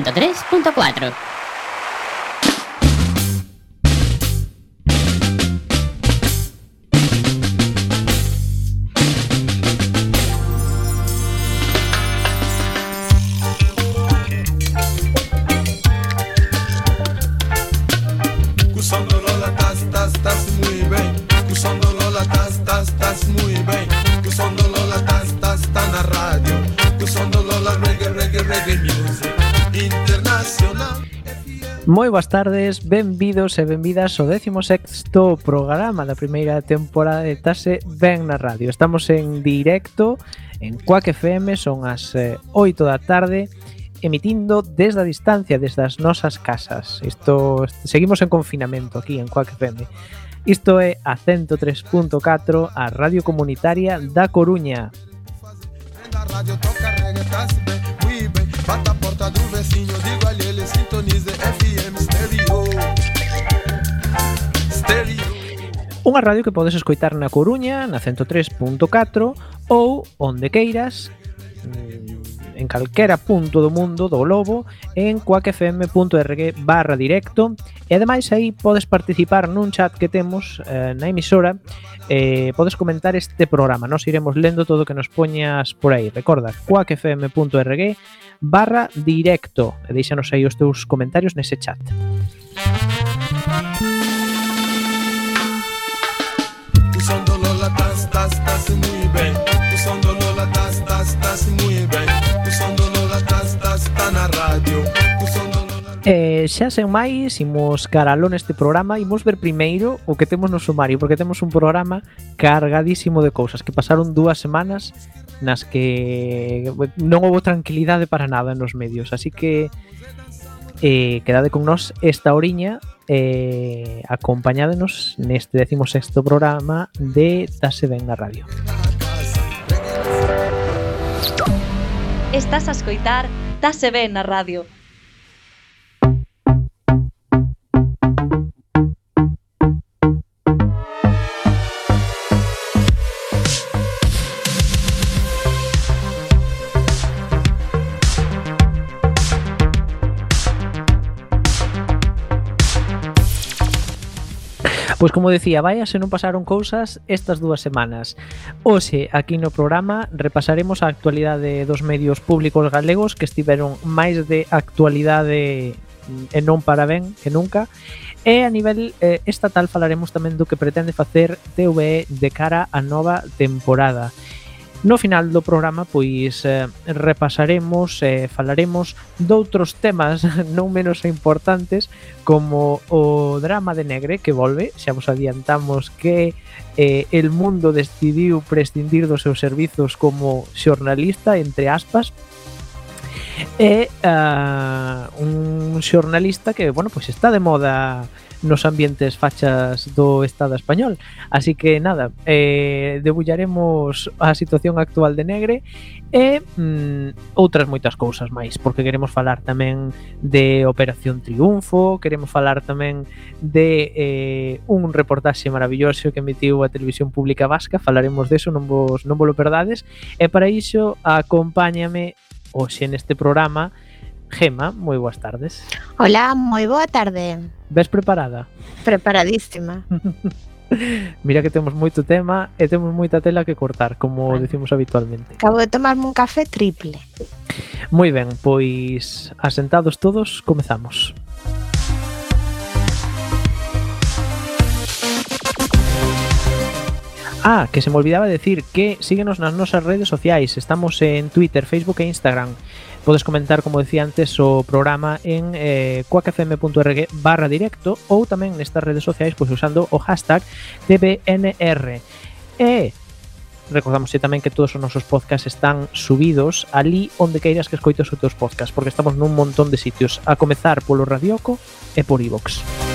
103.4. Moi boas tardes, benvidos e benvidas ao 16º programa da primeira temporada de Tase Ben na Radio. Estamos en directo en Quack FM, son as eh, 8 da tarde, emitindo desde a distancia, desde as nosas casas. Isto seguimos en confinamento aquí en Quack FM. Isto é a 103.4, a radio comunitaria da Coruña. Radio toca reggaetón, bata porta do veciño Unha radio que podes escoitar na Coruña, na 103.4 ou onde queiras mm, en calquera punto do mundo do globo en coacfm.org barra directo. E ademais aí podes participar nun chat que temos eh, na emisora eh, podes comentar este programa. Nos iremos lendo todo o que nos poñas por aí. Recorda coacfm.org barra directo. E deixanos aí os teus comentarios nese chat. eh, xa sen máis, imos caralo neste programa, imos ver primeiro o que temos no sumario, porque temos un programa cargadísimo de cousas, que pasaron dúas semanas nas que non houve tranquilidade para nada nos medios, así que eh, quedade con nós esta oriña eh, acompañádenos neste 16º programa de Tase Ben na Radio. Estás a escoitar Tase Ben na Radio, Pois como decía, vaya se non pasaron cousas estas dúas semanas. Hoxe, aquí no programa, repasaremos a actualidade dos medios públicos galegos que estiveron máis de actualidade e non para ben que nunca. E a nivel eh, estatal falaremos tamén do que pretende facer TVE de cara á nova temporada. No final do programa, pois, eh, repasaremos e eh, falaremos doutros temas non menos importantes como o drama de Negre que volve, xa vos adiantamos que eh, el mundo decidiu prescindir dos seus servizos como xornalista, entre aspas, é uh, ah, un xornalista que, bueno, pois está de moda nos ambientes fachas do Estado español. Así que nada, eh, debullaremos a situación actual de Negre e mm, outras moitas cousas máis, porque queremos falar tamén de Operación Triunfo, queremos falar tamén de eh, un reportaxe maravilloso que emitiu a Televisión Pública Vasca, falaremos deso, non vos, non vos lo perdades, e para iso acompáñame hoxe neste programa Gema, moi boas tardes. Hola, moi boa tarde. Ves preparada? Preparadísima. Mira que temos moito tema e temos moita tela que cortar, como bueno, decimos habitualmente. Acabo de tomarme un café triple. Moi ben, pois asentados todos, comezamos. Ah, que se me olvidaba decir que síguenos nas nosas redes sociais Estamos en Twitter, Facebook e Instagram Podes comentar, como decía antes, o programa en eh, cuacfm.org barra directo ou tamén nestas redes sociais pois usando o hashtag DBNR. E recordamos tamén que todos os nosos podcasts están subidos ali onde queiras que escoites os teus podcasts, porque estamos nun montón de sitios, a comezar polo Radioco e por iVox. E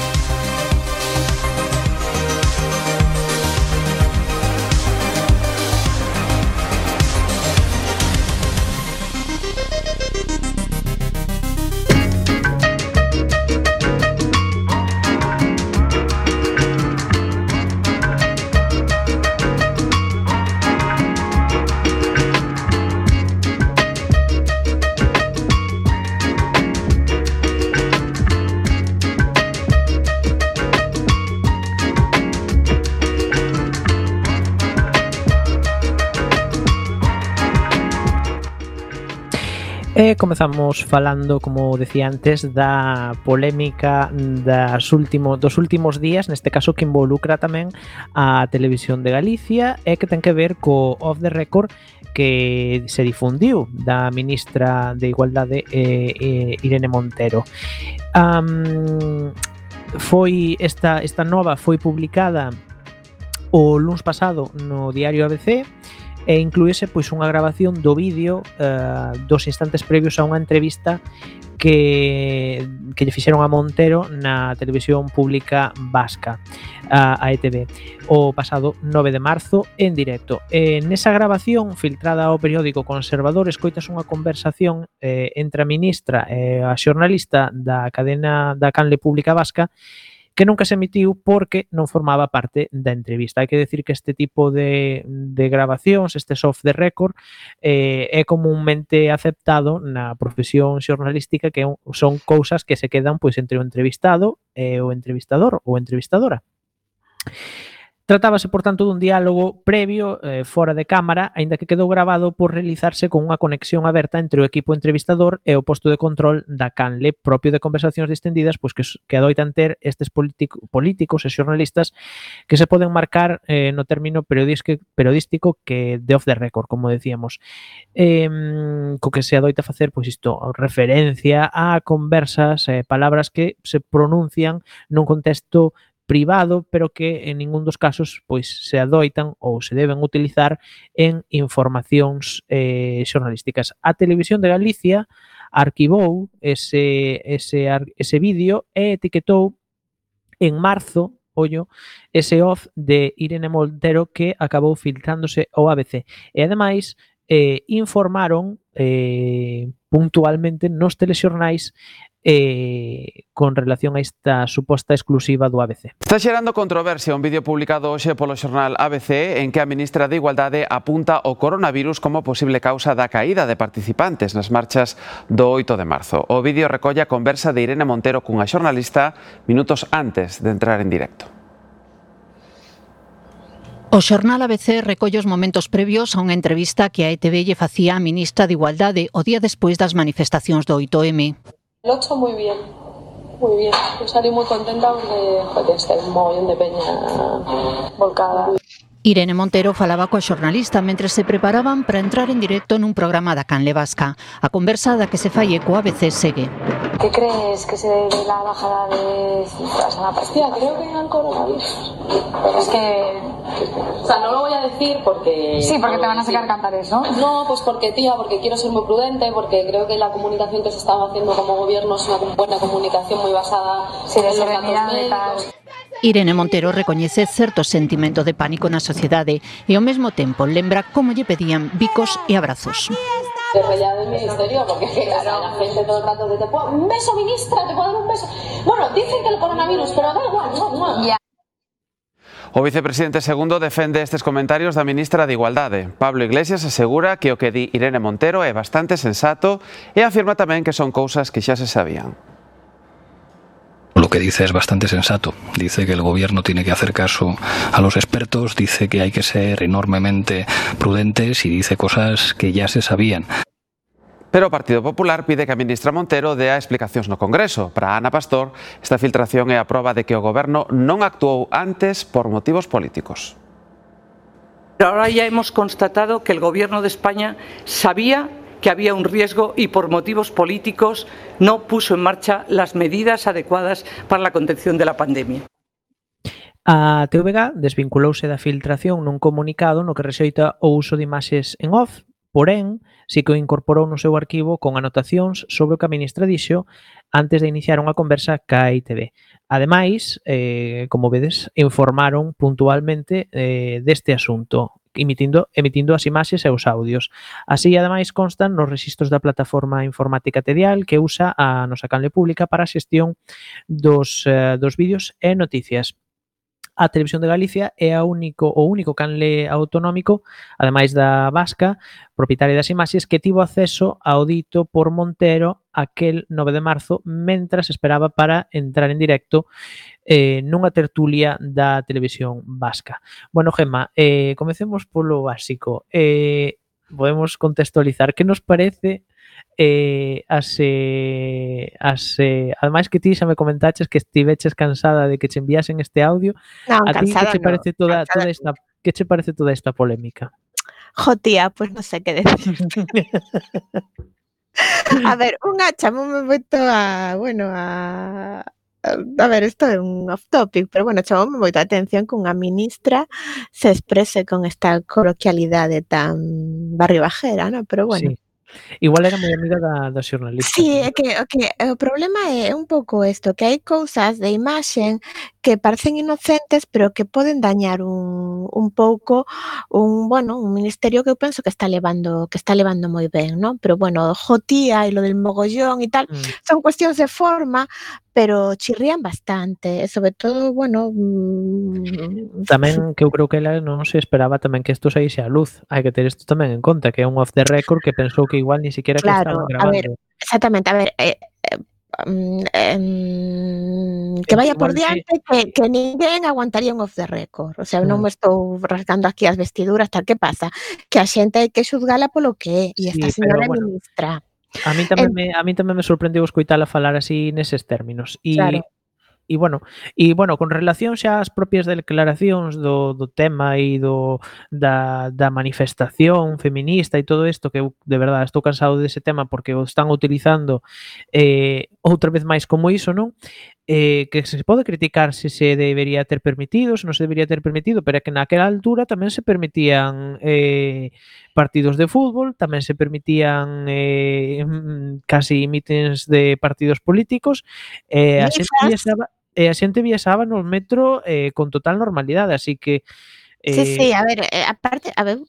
E comezamos falando, como decía antes, da polémica das último, dos últimos días, neste caso que involucra tamén a Televisión de Galicia e que ten que ver co off the record que se difundiu da ministra de Igualdade eh, eh, Irene Montero. Um, foi esta, esta nova foi publicada o luns pasado no diario ABC e e incluíse pois unha grabación do vídeo eh, dos instantes previos a unha entrevista que, que lle fixeron a Montero na televisión pública vasca a, a ETV o pasado 9 de marzo en directo. E nesa grabación filtrada ao periódico Conservador escoitas unha conversación eh, entre a ministra e a xornalista da cadena da Canle Pública Vasca que nunca se emitiu porque non formaba parte da entrevista. Hai que decir que este tipo de, de grabacións, este soft de record, eh, é comúnmente aceptado na profesión xornalística que son cousas que se quedan pois entre o entrevistado e o entrevistador ou entrevistadora. Tratábase, por tanto, dun diálogo previo eh, fora de cámara, aínda que quedou grabado por realizarse con unha conexión aberta entre o equipo entrevistador e o posto de control da Canle, propio de conversacións distendidas pois que, que adoitan ter estes politico, políticos e xornalistas que se poden marcar eh, no término periodístico que de off the record, como decíamos. Eh, co que se adoita facer, pois isto, referencia a conversas, eh, palabras que se pronuncian nun contexto privado, pero que en ningún dos casos pois se adoitan ou se deben utilizar en informacións eh, xornalísticas. A Televisión de Galicia arquivou ese, ese, ese vídeo e etiquetou en marzo ollo ese off de Irene Montero que acabou filtrándose ao ABC. E ademais eh, informaron eh, puntualmente nos telexornais eh, con relación a esta suposta exclusiva do ABC. Está xerando controversia un vídeo publicado hoxe polo xornal ABC en que a ministra de Igualdade apunta o coronavirus como posible causa da caída de participantes nas marchas do 8 de marzo. O vídeo recolle a conversa de Irene Montero cunha xornalista minutos antes de entrar en directo. O xornal ABC recolle os momentos previos a unha entrevista que a ETV lle facía a ministra de Igualdade o día despois das manifestacións do 8M. El 8 moi bien, moi bien. Eu salí moi contenta porque, joder, este mogollón de peña volcada. Irene Montero falaba coa xornalista mentre se preparaban para entrar en directo nun programa da Canle Vasca. A conversa da que se fai coa ABC segue. ¿Qué crees que se debe la bajada de cifras a la pastilla? Creo que al coronavirus. Pero es que... O sea, no lo voy a decir porque... Sí, porque te van a sacar cantares, ¿no? No, pues porque, tía, porque quiero ser muy prudente, porque creo que la comunicación que se está haciendo como gobierno es una buena comunicación muy basada sí, de en los datos médicos. Irene Montero recoñece certo sentimento de pánico na sociedade e ao mesmo tempo lembra como lle pedían bicos e abrazos. Desarrollado el ministerio, porque claro. la gente todo el rato de te puedo, un beso, ministra, te puedo dar un beso. Bueno, dicen que el coronavirus, pero da igual, no, no. Ya. O vicepresidente segundo defende estes comentarios da ministra de Igualdade. Pablo Iglesias asegura que o que di Irene Montero é bastante sensato e afirma tamén que son cousas que xa se sabían lo que dice es bastante sensato. Dice que el gobierno tiene que hacer caso a los expertos, dice que hay que ser enormemente prudentes y dice cosas que ya se sabían. Pero o Partido Popular pide que a ministra Montero dea explicacións no Congreso. Para Ana Pastor, esta filtración é a proba de que o goberno non actuou antes por motivos políticos. Pero ahora ya hemos constatado que el gobierno de España sabía que había un riesgo y por motivos políticos no puso en marcha las medidas adecuadas para la contención de la pandemia. A TVG desvinculouse da filtración nun comunicado no que rexeita o uso de imaxes en off, porén, si que o incorporou no seu arquivo con anotacións sobre o que a ministra dixo antes de iniciar unha conversa ca ITV. Ademais, eh, como vedes, informaron puntualmente eh, deste asunto emitindo, emitindo as imaxes e os audios. Así, ademais, constan nos registros da plataforma informática tedial que usa a nosa canle pública para a xestión dos, eh, dos vídeos e noticias a Televisión de Galicia é a único o único canle autonómico, ademais da Vasca, propietaria das imaxes, que tivo acceso ao dito por Montero aquel 9 de marzo, mentras esperaba para entrar en directo eh, nunha tertulia da televisión vasca. Bueno, Gemma, eh, comecemos polo básico. Eh, podemos contextualizar que nos parece eh, as, eh, as, eh, ademais que ti xa me comentaches que estiveches cansada de que che enviasen este audio, non, a ti que che parece no, toda, toda esta que che parece toda esta polémica? Jo, tía, pois pues non sei que decir. a ver, unha chamoume moito a, bueno, a, Eh, a ver, isto é un off topic, pero bueno, chamoume moita atención que unha ministra se exprese con esta coloquialidade tan barrio bajera, ¿no? Pero bueno. Sí. Igual era moi amiga da, da xornalista. Sí, é que, o que o problema é un pouco isto, que hai cousas de imaxe que parecen inocentes, pero que poden dañar un, un pouco un, bueno, un ministerio que eu penso que está levando que está levando moi ben, non? Pero bueno, Jotía e lo del mogollón e tal, Mm. son cuestións de forma, pero chirrían bastante, e sobre todo, bueno, mm, Tamén que eu creo que ela non se esperaba tamén que isto saíse á luz. Hai que ter isto tamén en conta, que é un off the record que pensou que igual ni siquiera que Claro, estaban a ver, grabando. exactamente, a ver, eh, eh, mm, que vaya por diante que, que ninguén aguantaría un off the record. O sea, non mm. me estou rasgando aquí as vestiduras, tal que pasa, que a xente hai que xuzgala polo que é, e esta sí, señora bueno, ministra. A mí tamén me, a mí tamén me sorprendeu escoitala falar así neses términos. E claro e bueno, e bueno, con relación xa ás propias declaracións do, do tema e do da, da manifestación feminista e todo isto que eu de verdade estou cansado dese tema porque o están utilizando eh, outra vez máis como iso, non? Eh, que se pode criticar se se debería ter permitido, se non se debería ter permitido, pero é que naquela altura tamén se permitían eh, partidos de fútbol, tamén se permitían eh, mm, casi mítines de partidos políticos, eh, a xente estaba e a xente viaxaba no metro eh, con total normalidade, así que eh... Sí, sí, a ver, eh, aparte, a ver,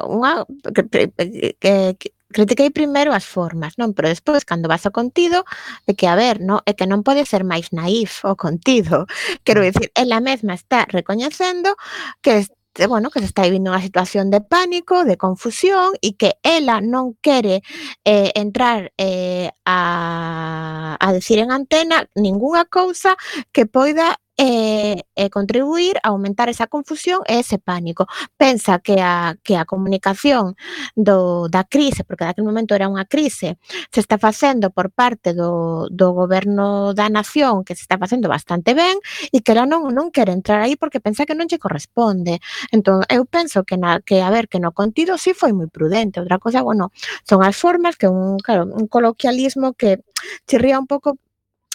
unha que, que, que critiquei primeiro as formas, non? Pero despois, cando vas ao contido, é que, a ver, no? é que non pode ser máis naif o contido. Quero mm. dicir, ela mesma está recoñecendo que este, bueno, que se está vivindo unha situación de pánico, de confusión e que ela non quere eh, entrar eh, a, a decir en antena ningunha cousa que poida e, e contribuir a aumentar esa confusión e ese pánico. Pensa que a, que a comunicación do, da crise, porque daquele momento era unha crise, se está facendo por parte do, do goberno da nación, que se está facendo bastante ben, e que ela non, non quere entrar aí porque pensa que non lle corresponde. Entón, eu penso que, na, que a ver, que no contido sí foi moi prudente. Outra cosa, bueno, son as formas que un, claro, un coloquialismo que chirría un pouco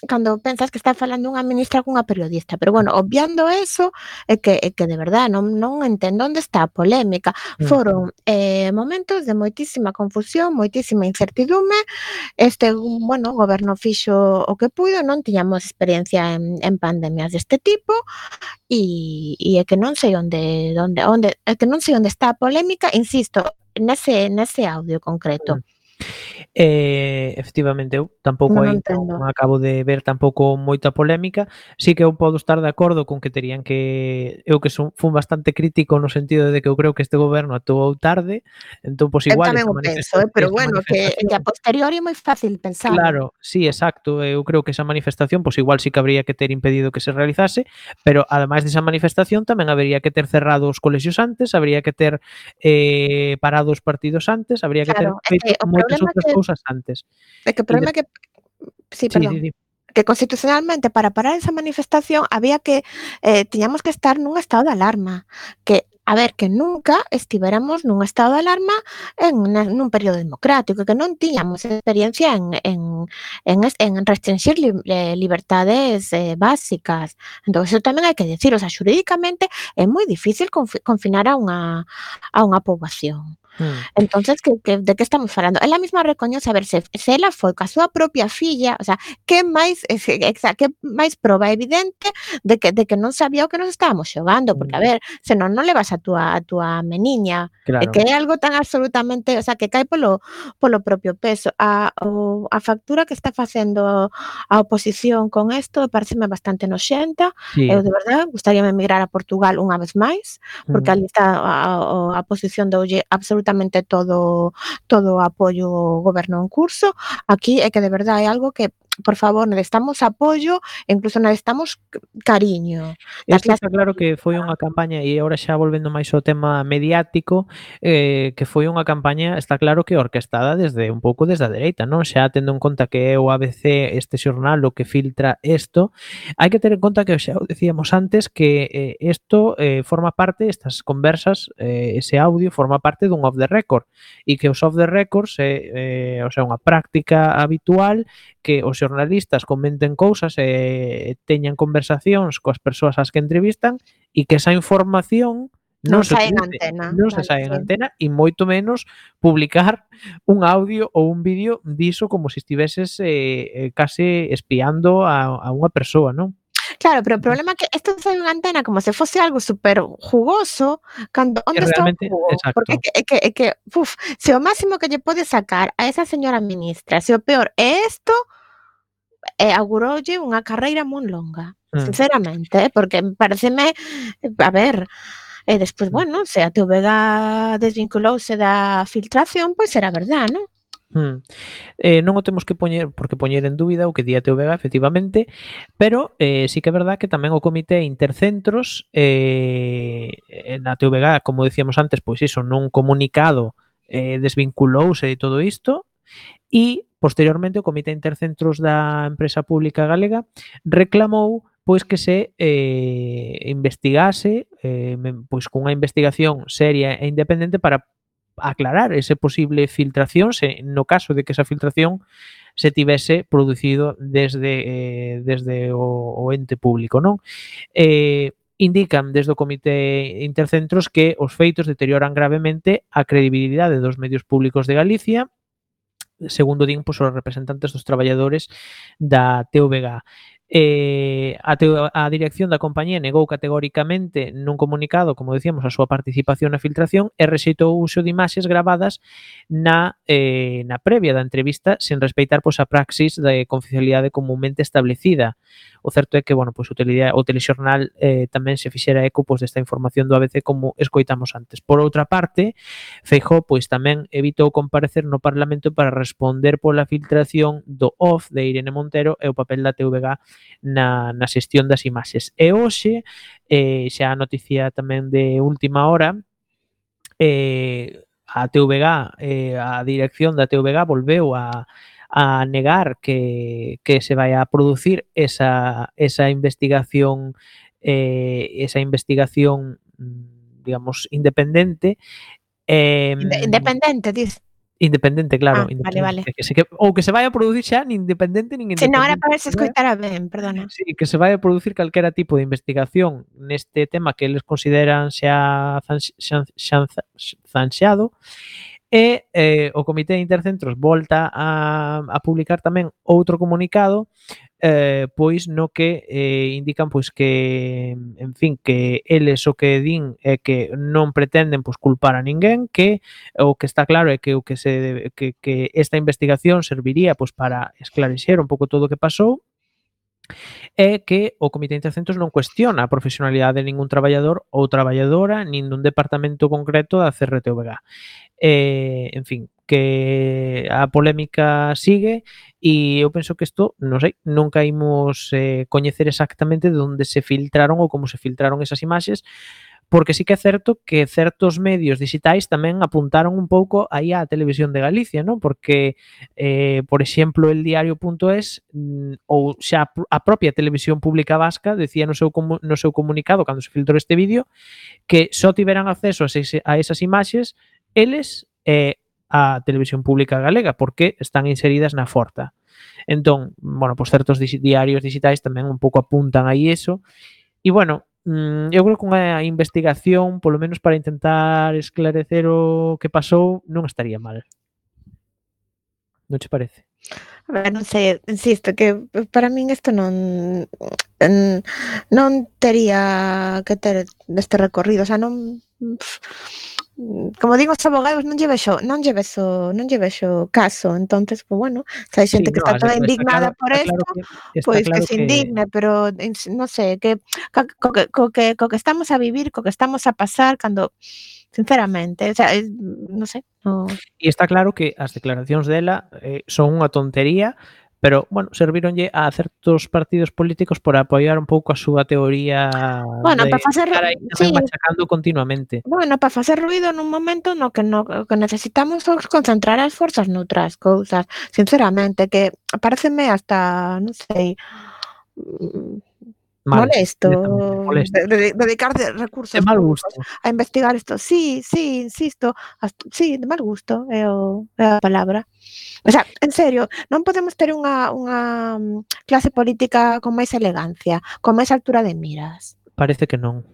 cando pensas que está falando unha ministra cunha periodista, pero bueno, obviando eso, é que, é que de verdad non, non entendo onde está a polémica. Mm. Foron eh, momentos de moitísima confusión, moitísima incertidume, este, bueno, o goberno fixo o que puido, non tiñamos experiencia en, en pandemias deste tipo, e, e é que non sei onde, onde, onde, é que non sei onde está a polémica, insisto, nese, nese audio concreto. Mm Eh, efectivamente, eu tampouco non, aí non, non acabo de ver tampouco moita polémica. Sí que eu podo estar de acordo con que terían que... Eu que son, fun bastante crítico no sentido de que eu creo que este goberno actuou tarde, entón, pois igual... Eu tamén o penso, eh, pero bueno, que, que a posteriori é moi fácil pensar. Claro, sí, exacto. Eh, eu creo que esa manifestación, pois igual sí que habría que ter impedido que se realizase, pero ademais desa manifestación tamén habería que ter cerrado os colexios antes, habría que ter eh, parado os partidos antes, habría que claro, ter feito eh, moitas outras que, cousas antes. É que o problema de... que... Sí, perdón. Sí, sí, sí que constitucionalmente para parar esa manifestación había que eh, tiñamos que estar nun estado de alarma, que a ver, que nunca estiveramos nun estado de alarma en una, nun período democrático, que non tiñamos experiencia en, en, en, en restringir li, eh, libertades eh, básicas. Entón, eso tamén hai que decir, o sea, xurídicamente é moi difícil confinar a unha, a unha poboación. Mm. Que, que, de que estamos falando? Ela mesma recoñece a ver se, se ela foi coa súa propia filla, o sea, que máis exa, que máis proba evidente de que de que non sabía o que nos estábamos xogando, porque a mm. ver, se non non levas a túa a túa meniña, claro. que é algo tan absolutamente, o sea, que cae polo polo propio peso. A o, a factura que está facendo a oposición con isto pareceme bastante noxenta. Sí. Eu de verdade gustaríame emigrar a Portugal unha vez máis, porque mm. ali está a, a, a oposición doulle absolutamente absolutamente todo todo o apoio ao goberno en curso. Aquí é que de verdade é algo que por favor, necesitamos apoio, incluso necesitamos cariño. Isto está claro que foi unha campaña, e agora xa volvendo máis ao tema mediático, eh, que foi unha campaña, está claro que orquestada desde un pouco desde a dereita, non? Xa tendo en conta que é o ABC este xornal o que filtra isto, hai que ter en conta que xa decíamos antes que isto eh, eh, forma parte, estas conversas, eh, ese audio forma parte dun off the record, e que os off the records é eh, eh, o sea, unha práctica habitual que os xornalistas comenten cousas e teñan conversacións coas persoas ás que entrevistan e que esa información non, non se sae en antena. Non se sae en antena e moito menos publicar un audio ou un vídeo diso como se estiveses eh, eh, case espiando a, a unha persoa, non? Claro, pero o problema é que isto foi unha antena como se fose algo super jugoso, cando onde está o jugo? Porque é que, é que, é que uf, se o máximo que lle pode sacar a esa señora ministra, se o peor é isto, Eh, e auguroulle unha carreira moi longa, mm. sinceramente, ¿eh? porque pareceme, a ver, eh, e despois, mm. bueno, se a TVG desvinculouse da filtración, pois era verdad, non? Hmm. Eh, non o temos que poñer porque poñer en dúbida o que di a TVG efectivamente, pero eh, sí que é verdad que tamén o comité intercentros eh, na TVG, como decíamos antes, pois iso, nun comunicado eh, desvinculouse de todo isto e Posteriormente, o Comité Intercentros da Empresa Pública Galega reclamou pois que se eh, investigase eh, pois cunha investigación seria e independente para aclarar ese posible filtración se no caso de que esa filtración se tivese producido desde eh, desde o, o ente público, non? Eh, indican desde o Comité Intercentros que os feitos deterioran gravemente a credibilidade dos medios públicos de Galicia segundo din, pois os representantes dos traballadores da TVG. Eh, a, te, a dirección da compañía negou categóricamente nun comunicado, como decíamos, a súa participación na filtración e rexeitou o uso de imaxes gravadas na, eh, na previa da entrevista sen respeitar pois, a praxis de confidencialidade comúnmente establecida. O certo é que bueno, pois, o, tele, o telexornal eh, tamén se fixera eco pois, desta información do ABC como escoitamos antes. Por outra parte, Feijó pois, tamén evitou comparecer no Parlamento para responder pola filtración do OFF de Irene Montero e o papel da TVG na, na xestión das imaxes. E hoxe, eh, xa a noticia tamén de última hora, eh, a TVG, eh, a dirección da TVG volveu a, a negar que, que se vai a producir esa, esa investigación eh, esa investigación digamos independente eh, independente dice Independente, claro. Ah, independente. Vale, vale. Que se, que, ou que se vai a producir xa nin independente nin independente. Se non, era para se escoitara ben, perdona. Sí, que se vai a producir calquera tipo de investigación neste tema que eles consideran xa zanxeado. E eh, o Comité de Intercentros volta a, a publicar tamén outro comunicado eh, pois no que eh, indican pois que en fin que eles o que din é que non pretenden pois culpar a ninguén, que o que está claro é que o que se que que esta investigación serviría pois para esclarecer un pouco todo o que pasou é que o Comité de Intercentros non cuestiona a profesionalidade de ningún traballador ou traballadora, nin dun departamento concreto da CRTVG. Eh, en fin, que a polémica sigue e eu penso que isto, non sei, nunca imos eh, coñecer exactamente de onde se filtraron ou como se filtraron esas imaxes, porque sí que é certo que certos medios digitais tamén apuntaron un pouco aí á televisión de Galicia, non? Porque, eh, por exemplo, el diario.es mm, ou xa a propia televisión pública vasca decía no seu, no seu comunicado cando se filtrou este vídeo que só tiveran acceso a, ese, a esas imaxes eles eh, a televisión pública galega porque están inseridas na forta. Entón, bueno, pois certos diarios digitais tamén un pouco apuntan aí eso. E bueno, Mm, eu creo que unha investigación, polo menos para intentar esclarecer o que pasou, non estaría mal. Non che parece? A ver, non sei, insisto, que para min isto non non tería que ter este recorrido, o sea, non Mm, como digo, os abogados non lle vexo, non lle vexo, non lle vexo caso, entonces, pues, bueno, se hai xente sí, no, que está toda indignada claro, por isto, claro pois pues, claro que se indigne, que... pero non sei, que co, que co que co que estamos a vivir, co que estamos a pasar cando sinceramente, o sea, non sei, no... E está claro que as declaracións dela eh, son unha tontería, pero, bueno, servironlle a certos partidos políticos por apoiar un pouco a súa teoría bueno, de para facer estar aí sí. machacando continuamente. Bueno, para facer ruido nun momento no que no que necesitamos concentrar as forzas noutras cousas, sinceramente, que pareceme hasta, non sei, mm, Mal, molesto, molesto. De, de, dedicar de recursos de mal gusto. a investigar isto. Sí, sí, insisto, hasta, sí, de mal gusto é, o, é a palabra. O sea, en serio, non podemos ter unha, unha mm, clase política con máis elegancia, con máis altura de miras. Parece que non.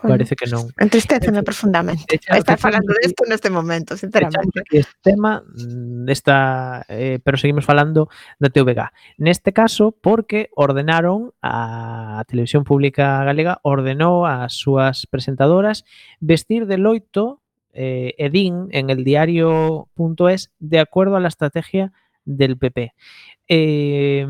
Bueno, Parece que non. Entristeceme profundamente echa, estar falando disto neste momento, sinceramente. Este tema mm, esta, eh, pero seguimos falando da TVG. Neste caso, porque ordenaron a, a Televisión Pública Galega ordenou ás súas presentadoras vestir de loito eh, e din en el diario.es de acuerdo a la estrategia del PP. Eh,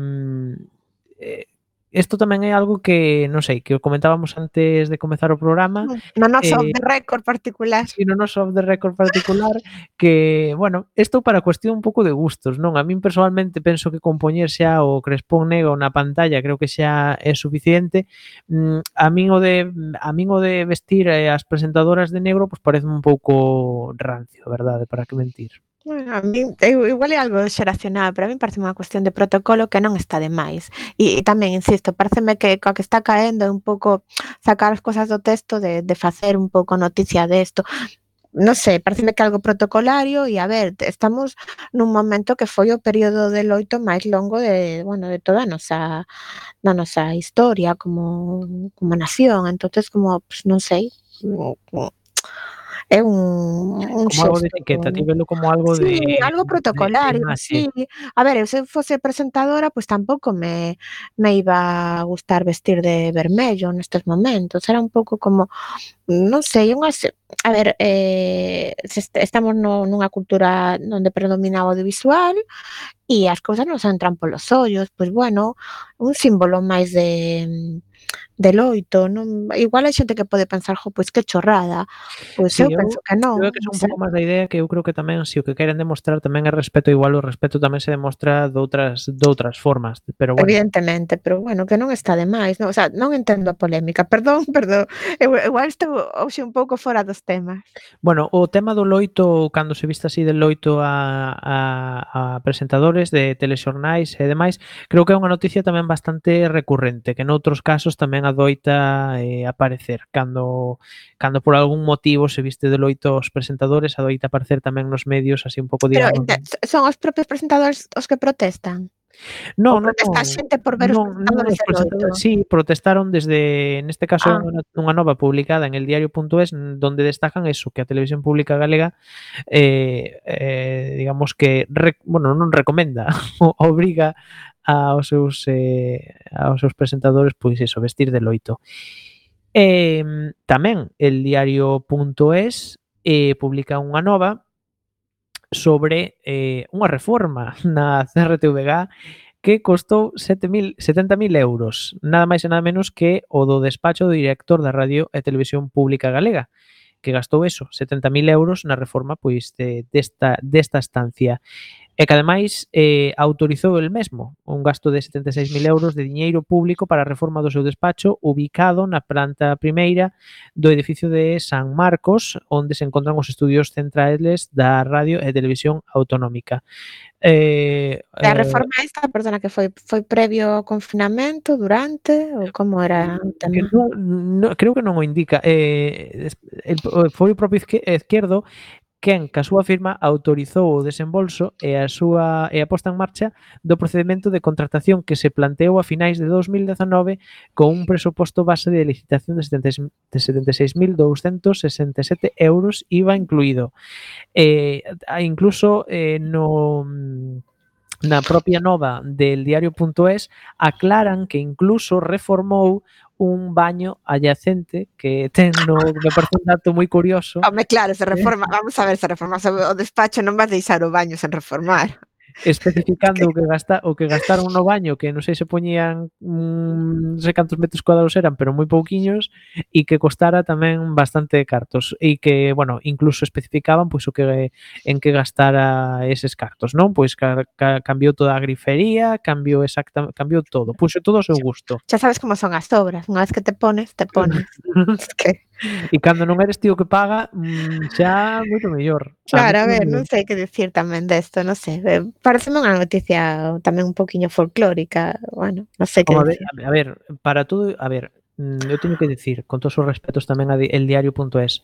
eh, isto tamén é algo que, non sei, que comentábamos antes de comezar o programa. Mm, no noso eh, de récord particular. Si, no noso the récord particular, que, bueno, isto para cuestión un pouco de gustos, non? A min personalmente penso que compoñer xa o crespón negro na pantalla creo que xa é suficiente. Mm, a min o de, a min o de vestir eh, as presentadoras de negro, pois pues, parece un pouco rancio, verdade, para que mentir. Bueno, a mí, eh, igual é algo xeracional, pero a mí parece unha cuestión de protocolo que non está de máis. E, e tamén, insisto, pareceme que coa que está caendo un pouco sacar as cosas do texto de, de facer un pouco noticia desto. Non sei, pareceme que algo protocolario e a ver, estamos nun momento que foi o período de loito máis longo de, bueno, de toda a nosa, da nosa historia como, como nación, entonces como, pues, non sei, como, como é un, un como algo de etiqueta, ti velo como algo sí, de algo protocolario, de sí. sí. A ver, eu se fose presentadora, pois pues, tampouco me me iba a gustar vestir de vermello nestes momentos, era un pouco como non sei, unhas a ver, eh, estamos no, nunha cultura onde predomina o audiovisual e as cousas nos entran polos ollos, pois bueno, un símbolo máis de de loito, non igual hai xente que pode pensar, jo, pois que chorrada. Pois sí, eu, eu penso que non. Creo que é un pouco máis da idea que eu creo que tamén se si o que queren demostrar tamén é respeto, igual o respeto tamén se demostra de outras de outras formas, pero bueno. Evidentemente, pero bueno, que non está de máis, non, o sea, non entendo a polémica. Perdón, perdón. Eu, igual estou hoxe un pouco fora dos temas. Bueno, o tema do loito, cando se viste así de loito a, a, a presentadores de telexornais e demais, creo que é unha noticia tamén bastante recurrente, que noutros casos tamén tamén adoita eh, aparecer. Cando, cando por algún motivo se viste de loito os presentadores, adoita aparecer tamén nos medios así un pouco... Digamos, eh, Pero son os propios presentadores os que protestan? No, non, protesta non, xente por ver non, os presentadores, non, presentadores Sí, protestaron desde, neste caso, ah. unha, unha nova publicada en el diario.es donde destacan eso, que a televisión pública galega eh, eh, digamos que, rec, bueno, non recomenda, obriga aos seus eh, aos seus presentadores pois iso, vestir de loito. Eh, tamén el diario.es eh, publica unha nova sobre eh, unha reforma na CRTVG que costou 70.000 euros, nada máis e nada menos que o do despacho do director da Radio e Televisión Pública Galega, que gastou eso, 70.000 euros na reforma pois de, desta, desta estancia e que ademais eh, autorizou el mesmo un gasto de 76.000 euros de diñeiro público para a reforma do seu despacho ubicado na planta primeira do edificio de San Marcos onde se encontran os estudios centrales da Radio e Televisión Autonómica. Eh, a eh, reforma esta, perdona, que foi foi previo ao confinamento, durante ou como era o tema? Que non, no, creo que non o indica. Eh, el, foi o propio izquierdo quen ca súa firma autorizou o desembolso e a súa e a posta en marcha do procedemento de contratación que se planteou a finais de 2019 con un presuposto base de licitación de 76.267 euros IVA incluído. Eh, incluso eh, no mm, na propia nova del diario.es aclaran que incluso reformou un baño adyacente que ten no, me parece un dato moi curioso. Home, claro, se eh. reforma, vamos a ver, se reforma o despacho non vas deixar o baño sen reformar especificando o que gasta, o que gastaron no baño, que non sei se poñían mm, non sei cantos metros cuadrados eran, pero moi pouquiños e que costara tamén bastante cartos e que, bueno, incluso especificaban pois o que en que gastara eses cartos, non? Pois ca, ca, cambiou toda a grifería, cambiou exacta, cambiou todo, puxo todo ao seu gusto. Xa sabes como son as obras, unha vez que te pones, te pones. es que E cando non eres tío que paga, mm, xa moito mellor. Claro, a, a ver, non sei que dicir tamén desto, non sei pareceme unha noticia tamén un poquinho folclórica, bueno, non sei que a ver, a ver, para todo, a ver, mm, eu teño que dicir, con todos os respetos tamén a el diario.es,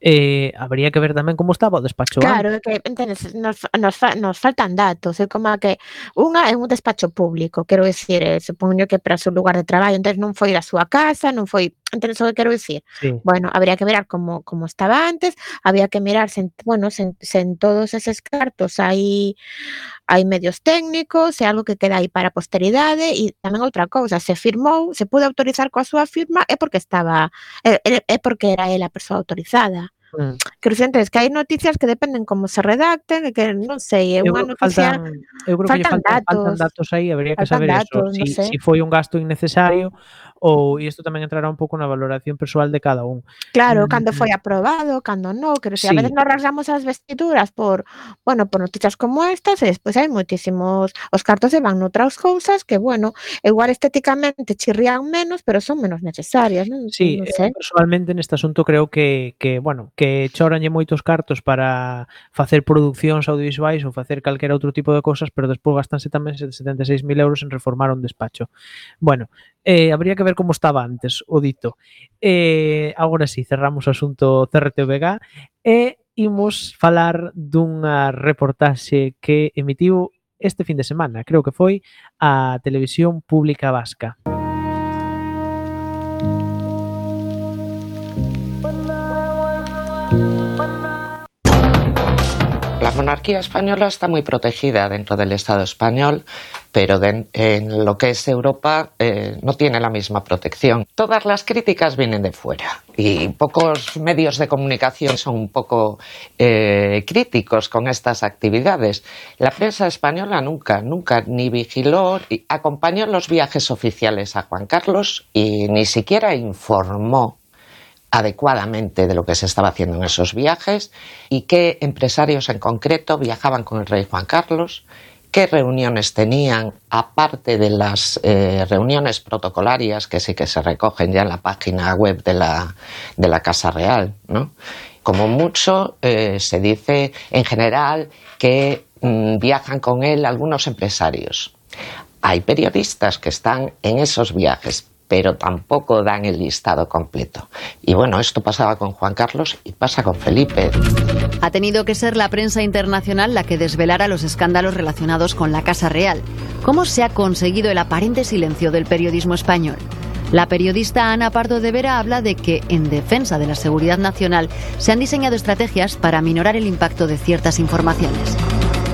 eh, habría que ver tamén como estaba o despacho Claro, antes. que entendes, nos, nos, fa, nos faltan datos, é como que unha é un despacho público, quero dicir, eh, supoño que para o seu lugar de traballo, entonces non foi da súa casa, non foi entendes o que quero dicir? Sí. Bueno, habría que mirar como, como estaba antes, había que mirar bueno, en, en todos eses cartos hai hai medios técnicos, se algo que queda aí para posteridade e tamén outra cousa, se firmou, se pude autorizar coa súa firma é porque estaba é, é, é porque era ela a persoa autorizada. Mm. Quero dicir, entonces, que hai noticias que dependen como se redacten que non sei, é unha noticia faltan, eu creo que faltan faltan, faltan datos. datos aí, habría que saber datos, eso, si, sei. si foi un gasto innecesario ou e isto tamén entrará un pouco na valoración persoal de cada un. Claro, mm. cando mm. foi aprobado, cando non, que sí. a veces nos rasgamos as vestiduras por, bueno, por noticias como estas, e despois hai moitísimos, os cartos se van noutras cousas que, bueno, igual estéticamente chirrían menos, pero son menos necesarias, non? Sí, non eh, sei. Personalmente neste asunto creo que, que bueno, que choranlle moitos cartos para facer producións audiovisuais ou facer calquera outro tipo de cousas, pero despois gastanse tamén 76.000 euros en reformar un despacho. Bueno, eh, habría que ver como estaba antes, o dito. Eh, agora sí, cerramos o asunto CRTVG e imos falar dunha reportaxe que emitiu este fin de semana, creo que foi a Televisión Pública Vasca. Música monarquía española está muy protegida dentro del Estado español, pero en lo que es Europa eh, no tiene la misma protección. Todas las críticas vienen de fuera y pocos medios de comunicación son un poco eh, críticos con estas actividades. La prensa española nunca, nunca ni vigiló, acompañó los viajes oficiales a Juan Carlos y ni siquiera informó adecuadamente de lo que se estaba haciendo en esos viajes y qué empresarios en concreto viajaban con el rey Juan Carlos, qué reuniones tenían, aparte de las eh, reuniones protocolarias que sí que se recogen ya en la página web de la, de la Casa Real. ¿no? Como mucho eh, se dice en general que mm, viajan con él algunos empresarios. Hay periodistas que están en esos viajes, pero tampoco dan el listado completo. Y bueno, esto pasaba con Juan Carlos y pasa con Felipe. Ha tenido que ser la prensa internacional la que desvelara los escándalos relacionados con la Casa Real. ¿Cómo se ha conseguido el aparente silencio del periodismo español? La periodista Ana Pardo de Vera habla de que, en defensa de la seguridad nacional, se han diseñado estrategias para minorar el impacto de ciertas informaciones.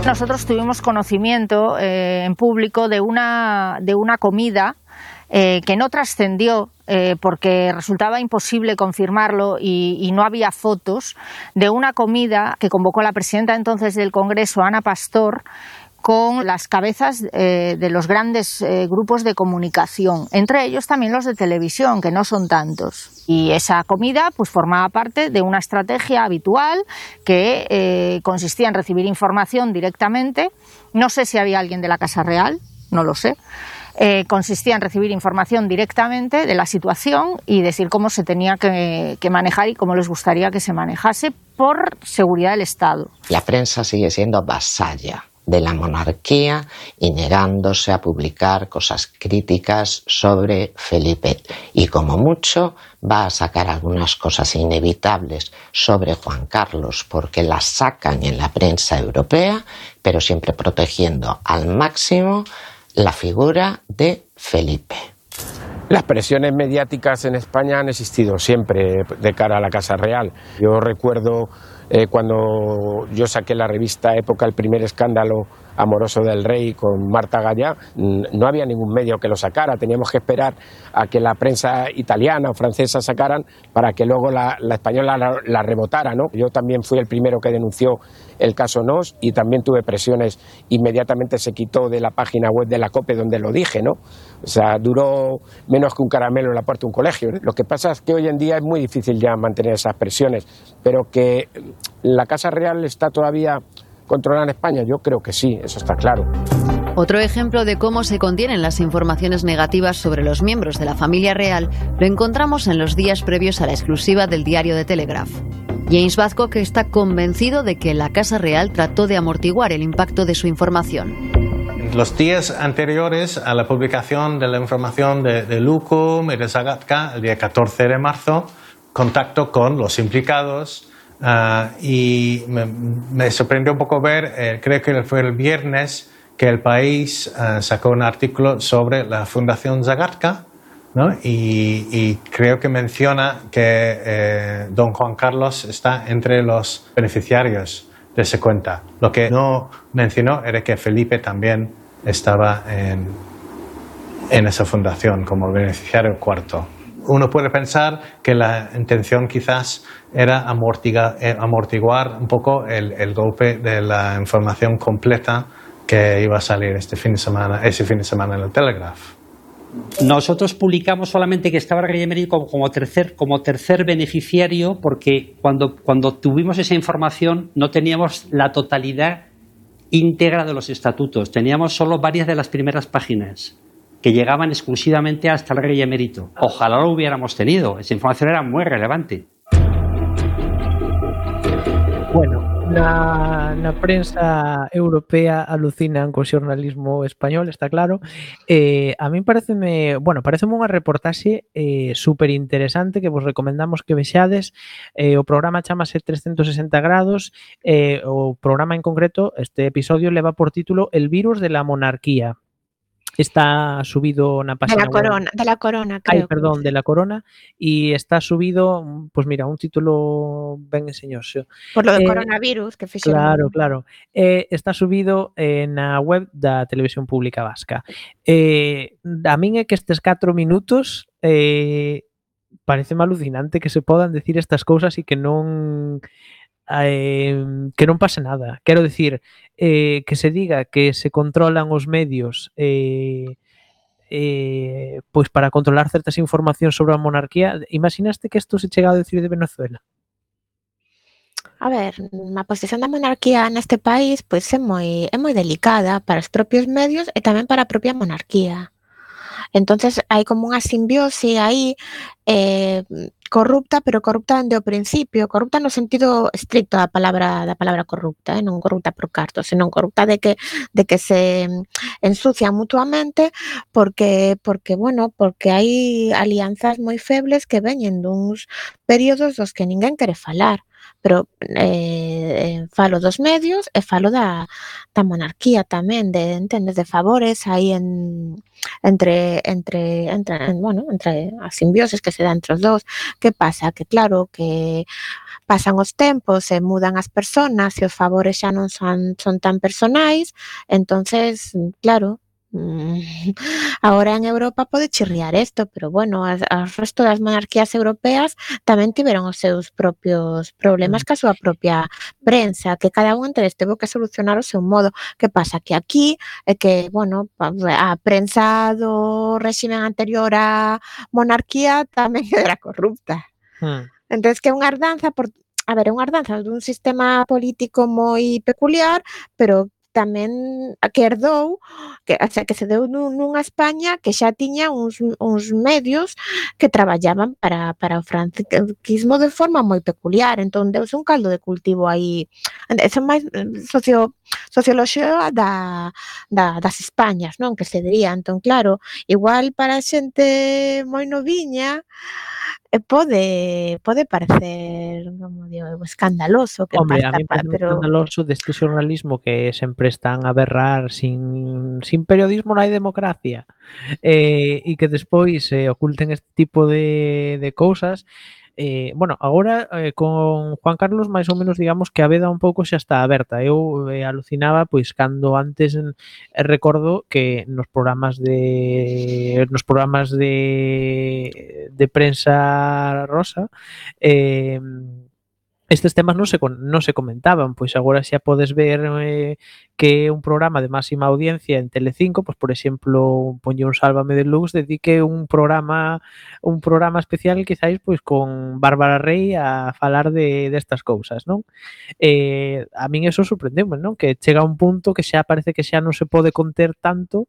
Nosotros tuvimos conocimiento eh, en público de una, de una comida eh, que no trascendió eh, porque resultaba imposible confirmarlo y, no había fotos de una comida que convocó la presidenta entonces del Congreso, Ana Pastor, con las cabezas eh, de los grandes grupos de comunicación, entre ellos también los de televisión, que no son tantos. Y esa comida pues formaba parte de una estrategia habitual que consistía en recibir información directamente. No sé si había alguien de la Casa Real, no lo sé. Eh, consistía en recibir información directamente de la situación y decir cómo se tenía que, que manejar y cómo les gustaría que se manejase por seguridad del Estado. La prensa sigue siendo vasalla de la monarquía y negándose a publicar cosas críticas sobre Felipe. Y como mucho va a sacar algunas cosas inevitables sobre Juan Carlos porque las sacan en la prensa europea, pero siempre protegiendo al máximo la figura de Felipe. Las presiones mediáticas en España han existido siempre de cara a la Casa Real. Yo recuerdo eh, cuando yo saqué la revista Época, el primer escándalo Amoroso del Rey con Marta Gallá, no había ningún medio que lo sacara, teníamos que esperar a que la prensa italiana o francesa sacaran para que luego la, española la, la, rebotara. ¿no? Yo también fui el primero que denunció el caso NOS y también tuve presiones, inmediatamente se quitó de la página web de la COPE donde lo dije, ¿no? O sea, duró menos que un caramelo en la puerta de un colegio. Lo que pasa es que hoy en día es muy difícil ya mantener esas presiones, pero que la Casa Real está todavía controlada en España, yo creo que sí, eso está claro. Otro ejemplo de cómo se contienen las informaciones negativas sobre los miembros de la familia real lo encontramos en los días previos a la exclusiva del diario de Telegraph. James que está convencido de que la Casa Real trató de amortiguar el impacto de su información. Los días anteriores a la publicación de la información de, de Lucum y de Zagatka, el día 14 de marzo, contacto con los implicados uh, y me, me, sorprendió un poco ver, eh, creo que fue el viernes, que el país uh, sacó un artículo sobre la Fundación Zagatka ¿no? y, y, creo que menciona que eh, don Juan Carlos está entre los beneficiarios de esa cuenta. Lo que no mencionó era que Felipe también estaba en, en esa fundación como beneficiario cuarto. Uno puede pensar que la intención quizás era amortiguar, eh, amortiguar un poco el, golpe de la información completa que iba a salir este fin de semana, ese fin de semana en el Telegraph. Nosotros publicamos solamente que estaba Rey como, como, tercer, como tercer beneficiario porque cuando, cuando tuvimos esa información no teníamos la totalidad íntegra de los estatutos, teníamos solo varias de las primeras páginas que llegaban exclusivamente hasta el rey emérito. Ojalá lo hubiéramos tenido, esa información era muy relevante. Bueno, na, na prensa europea alucinan co xornalismo español, está claro. Eh, a min pareceme, bueno, pareceme unha reportaxe eh, super interesante que vos recomendamos que vexades. Eh, o programa chamase 360 grados, eh, o programa en concreto, este episodio leva por título El virus de la monarquía está subido na página de la web. de la corona, creo. Ay, perdón, de la corona y está subido, pues mira, un título ben enseñoso. Por lo de eh, coronavirus que fixeron. Claro, claro. Eh, está subido eh, na web da Televisión Pública Vasca. Eh, a min é que estes 4 minutos eh, parece alucinante que se podan decir estas cousas e que non eh, que non pase nada. Quero dicir, eh, que se diga que se controlan os medios eh, eh, pois para controlar certas informacións sobre a monarquía, imaginaste que isto se chega a decir de Venezuela? A ver, a posición da monarquía neste país pois é moi é moi delicada para os propios medios e tamén para a propia monarquía. Entonces hai como unha simbiose aí eh, corrupta, pero corrupta dende o principio, corrupta no sentido estricto da palabra da palabra corrupta, eh? non corrupta por carto, senón corrupta de que de que se mm, ensucian mutuamente porque porque bueno, porque hai alianzas moi febles que veñen duns períodos dos que ninguén quere falar pero eh, falo dos medios e falo da, da monarquía tamén, de entendes de favores aí en entre entre entre en, bueno, entre as simbioses que se dan entre os dous. Que pasa? Que claro que pasan os tempos e mudan as personas e os favores xa non son, son tan personais, entonces, claro, Mm, ahora en Europa pode chirriar isto, pero bueno, as, as resto das monarquías europeas tamén tiveron os seus propios problemas mm. ca súa propia prensa, que cada un deles teve que solucionar o seu modo. Que pasa? Que aquí, é que, bueno, a prensa do réximen anterior á monarquía tamén era corrupta. Hmm. Que é unha ardanza por, a ver, é unha ardanza dun sistema político moi peculiar, pero tamén que herdou, que, o sea, que se deu nun, nunha España que xa tiña uns, uns medios que traballaban para, para o franquismo de forma moi peculiar, entón deus un caldo de cultivo aí, eso máis eh, socio, socioloxía da, da, das Españas, non? Que se diría, entón claro, igual para xente moi noviña, Eh, e pode pode parecer como digo, escandaloso que Hombre, pasa, a mí parece pero escandaloso deste xornalismo que sempre están a berrar sin sin periodismo non hai democracia. Eh, e que despois eh, oculten este tipo de de cousas Eh, bueno, agora eh, con Juan Carlos máis ou menos digamos que a veda un pouco xa está aberta. Eu eh, alucinaba pois cando antes mm, eh, recordo que nos programas de nos programas de de prensa rosa eh estes temas non se non se comentaban, pois agora xa podes ver eh, que un programa de máxima audiencia en Telecinco, pois por exemplo, ponlle un Sálvame de Lux, dedique un programa un programa especial quizáis pois con Bárbara Rey a falar de destas de cousas, non? Eh, a min eso sorprendeume, non? Que chega un punto que xa parece que xa non se pode conter tanto,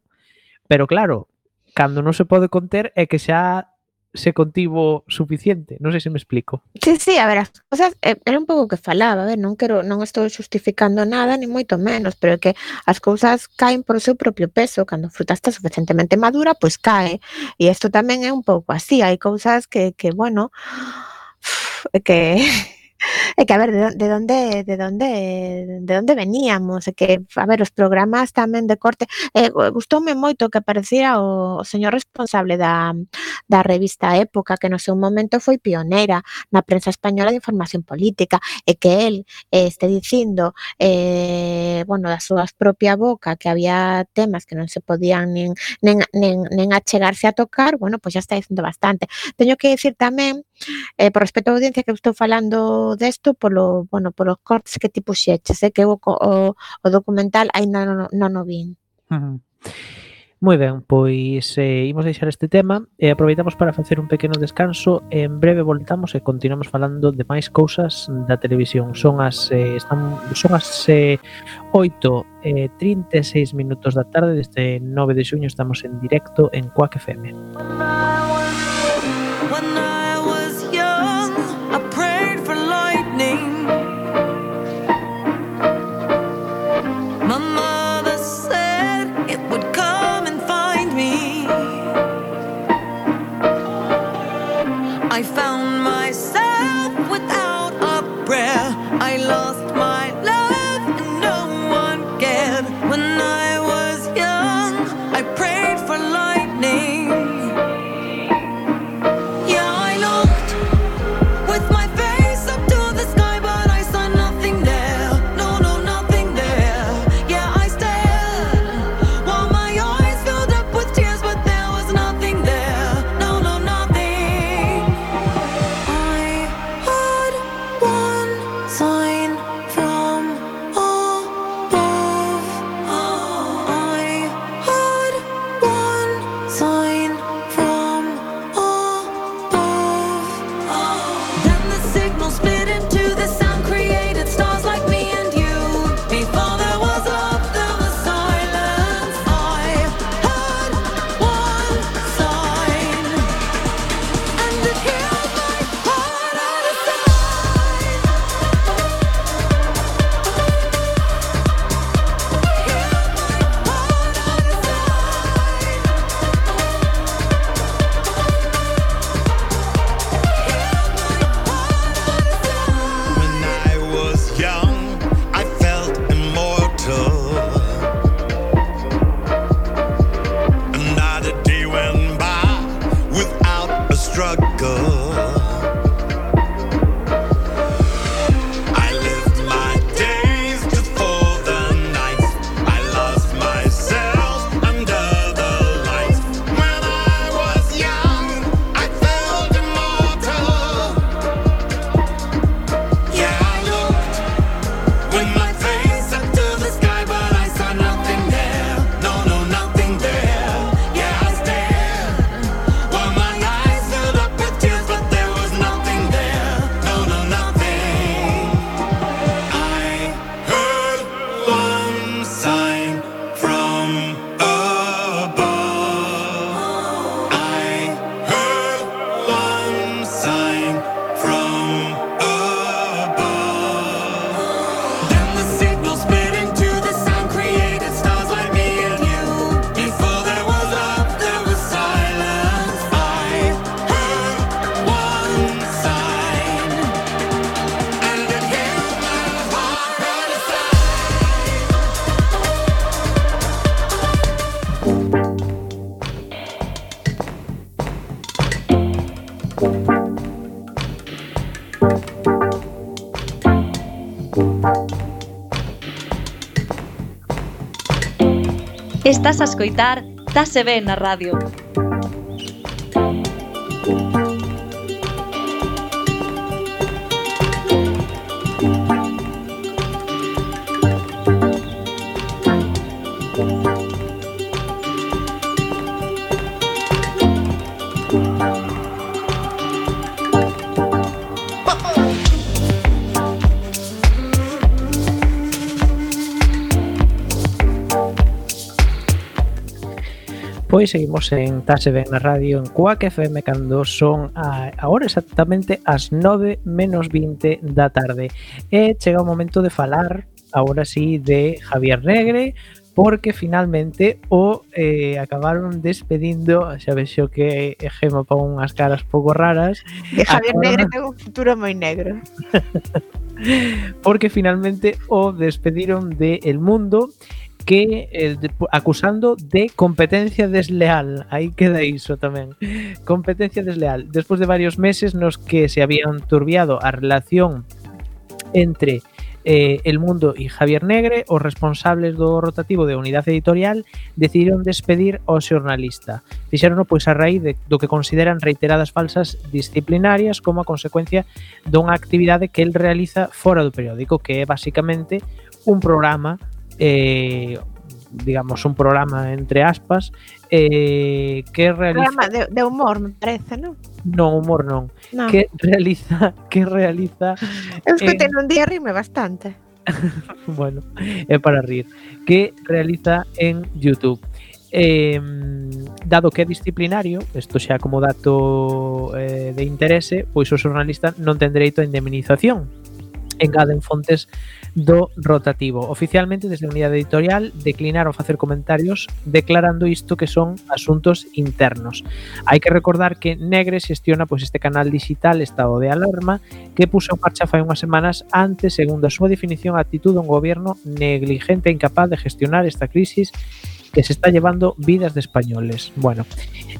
pero claro, cando non se pode conter é que xa se contivo suficiente, non sei se me explico. Sí, sí, a ver, as cosas eh, era un pouco que falaba, a ver, non quero non estou justificando nada, ni moito menos, pero que as cousas caen por o seu propio peso, cando a fruta está suficientemente madura, pois cae. E isto tamén é un pouco así, hai cousas que que bueno, que É que a ver, de, de onde de onde de onde veníamos, é que a ver os programas tamén de corte, eh, gustoume moito que aparecera o, o señor responsable da da revista Época, que no seu momento foi pionera na prensa española de información política, e que el eh, este dicindo, eh, bueno, da súa propia boca que había temas que non se podían nin nen, nen, nen achegarse a tocar, bueno, pois pues já está dicindo bastante. Teño que dicir tamén Eh, por respecto á audiencia que estou falando desto polo, bueno, polos cortes que ti puxeches, eh, que o, o, o documental aínda non, non o vin. Uh -huh. Moi ben, pois eh, imos deixar este tema e eh, aproveitamos para facer un pequeno descanso e en breve voltamos e continuamos falando de máis cousas da televisión. Son as eh, están son as eh, 8 eh, e eh, 36 minutos da tarde deste 9 de xuño estamos en directo en Quack FM. Música Estás a escoitar Tase Ben na radio. pois seguimos en Tase Ben na Radio en Cuac FM cando son a, agora exactamente as 9 menos 20 da tarde. E chega o momento de falar agora sí de Javier Negre porque finalmente o eh, acabaron despedindo xa vexo que eh, Gema pon unhas caras pouco raras e Javier acabaron... Negre ten un futuro moi negro. Porque finalmente o despediron de El Mundo e que eh, acusando de competencia desleal. Aí queda iso tamén. Competencia desleal. Despois de varios meses nos que se habían turbiado a relación entre eh, El Mundo e Javier Negre, os responsables do rotativo de unidade editorial decidiron despedir ao xornalista. Fixerono pois a raíz de, do que consideran reiteradas falsas disciplinarias como a consecuencia dunha actividade que el realiza fora do periódico, que é basicamente un programa eh, digamos, un programa entre aspas eh, que realiza... Programa de, de, humor, me parece, non? Non, humor non. No. Que realiza... Que realiza... Eu que eh, un día rime bastante. bueno, é para rir. Que realiza en YouTube. Eh, dado que é disciplinario, isto xa como dato eh, de interese, pois o xornalista non ten dereito a indemnización engaden fontes do rotativo. Oficialmente, desde a unidade editorial, declinaron facer comentarios declarando isto que son asuntos internos. Hai que recordar que Negre xestiona pois este canal digital Estado de Alarma que puso en marcha fai unhas semanas antes, segundo a súa definición, a actitud dun goberno negligente e incapaz de gestionar esta crisis que se está llevando vidas de españoles. Bueno,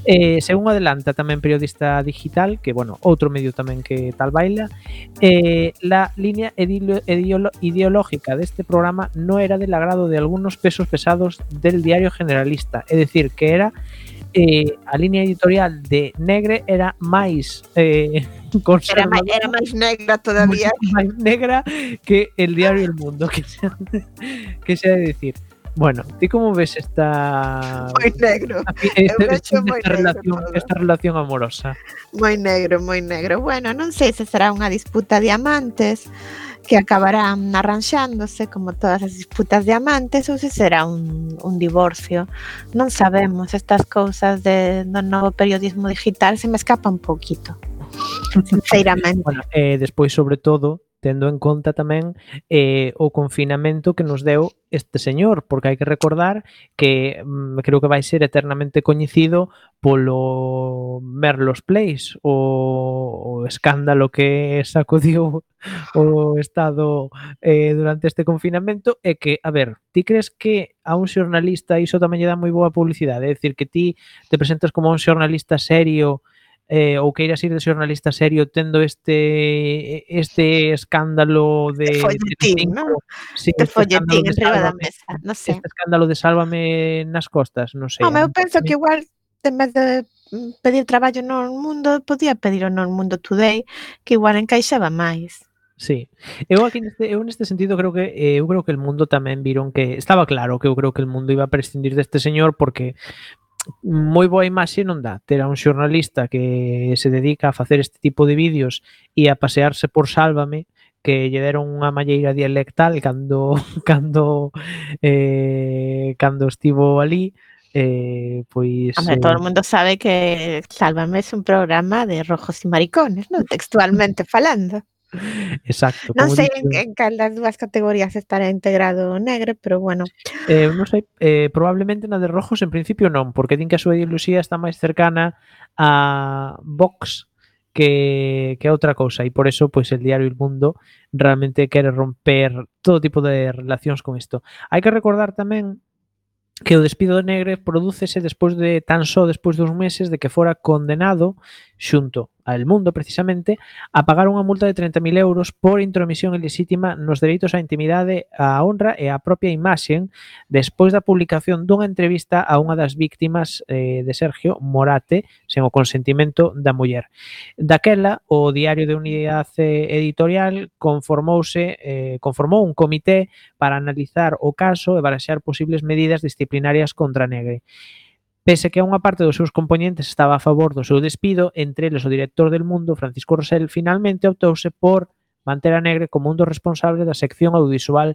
eh, según adelanta tamén periodista digital, que, bueno, outro medio tamén que tal baila, eh, la línea ideológica de este programa no era del agrado de algunos pesos pesados del diario generalista, é decir, que era eh, a línea editorial de Negre era máis eh, Era, conservadora máis, era máis negra todavía. máis negra que el diario El Mundo, que se, que se ha de decir. Bueno, ¿tú cómo ves esta, negro. esta, negro relación, todo. esta relación amorosa? Moi negro, moi negro. Bueno, non sei se será unha disputa de amantes que acabarán arranxándose como todas as disputas de amantes ou se será un, un divorcio. Non sabemos estas cousas de, do novo periodismo digital se me escapa un pouquito. Sinceramente. Bueno, eh, despois, sobre todo, tendo en conta tamén eh, o confinamento que nos deu este señor, porque hai que recordar que mm, creo que vai ser eternamente coñecido polo Merlos Place, o, o escándalo que sacudiu o Estado eh, durante este confinamento, é que, a ver, ti crees que a un xornalista iso tamén lle dá moi boa publicidade? É dicir, que ti te presentas como un xornalista serio e eh, ou queiras ir de xornalista serio tendo este este escándalo de... de folletín, non? Sí, de este folletín enriba da mesa, non sei. Este escándalo de sálvame nas costas, non sei. Home, eu penso que igual en vez de mm, pedir traballo no mundo, podía pedir no mundo today, que igual encaixaba máis. Sí. Eu aquí neste, eu neste sentido creo que eh, eu creo que el mundo tamén viron que estaba claro que eu creo que el mundo iba a prescindir deste señor porque moi boa imaxe non dá ter a un xornalista que se dedica a facer este tipo de vídeos e a pasearse por Sálvame que lle deron unha malleira dialectal cando cando eh, cando estivo ali eh, pois... Hombre, eh... todo o mundo sabe que Sálvame é un programa de rojos e maricones, non? Textualmente falando. Exacto. Non sei dicho, en, en cal das dúas categorías estará integrado o negre, pero bueno. Eh, non sei, eh, probablemente na de rojos en principio non, porque din que a súa ideoloxía está máis cercana a Vox que, que a outra cousa e por eso pois pues, el diario El Mundo realmente quere romper todo tipo de relacións con isto. Hai que recordar tamén que o despido de Negre prodúcese despois de tan só despois dos meses de que fora condenado xunto al mundo precisamente a pagar unha multa de 30.000 euros por intromisión ilícita nos dereitos á intimidade, á honra e á propia imaxen despois da publicación dunha entrevista a unha das víctimas eh, de Sergio Morate sen o consentimento da muller. Daquela, o Diario de Unidade Editorial conformouse eh, conformou un comité para analizar o caso e baraxear posibles medidas disciplinarias contra Negre. Pese que unha parte dos seus componentes estaba a favor do seu despido, entre eles o director del Mundo, Francisco Rosell, finalmente optouse por manter a Negre como un dos responsables da sección audiovisual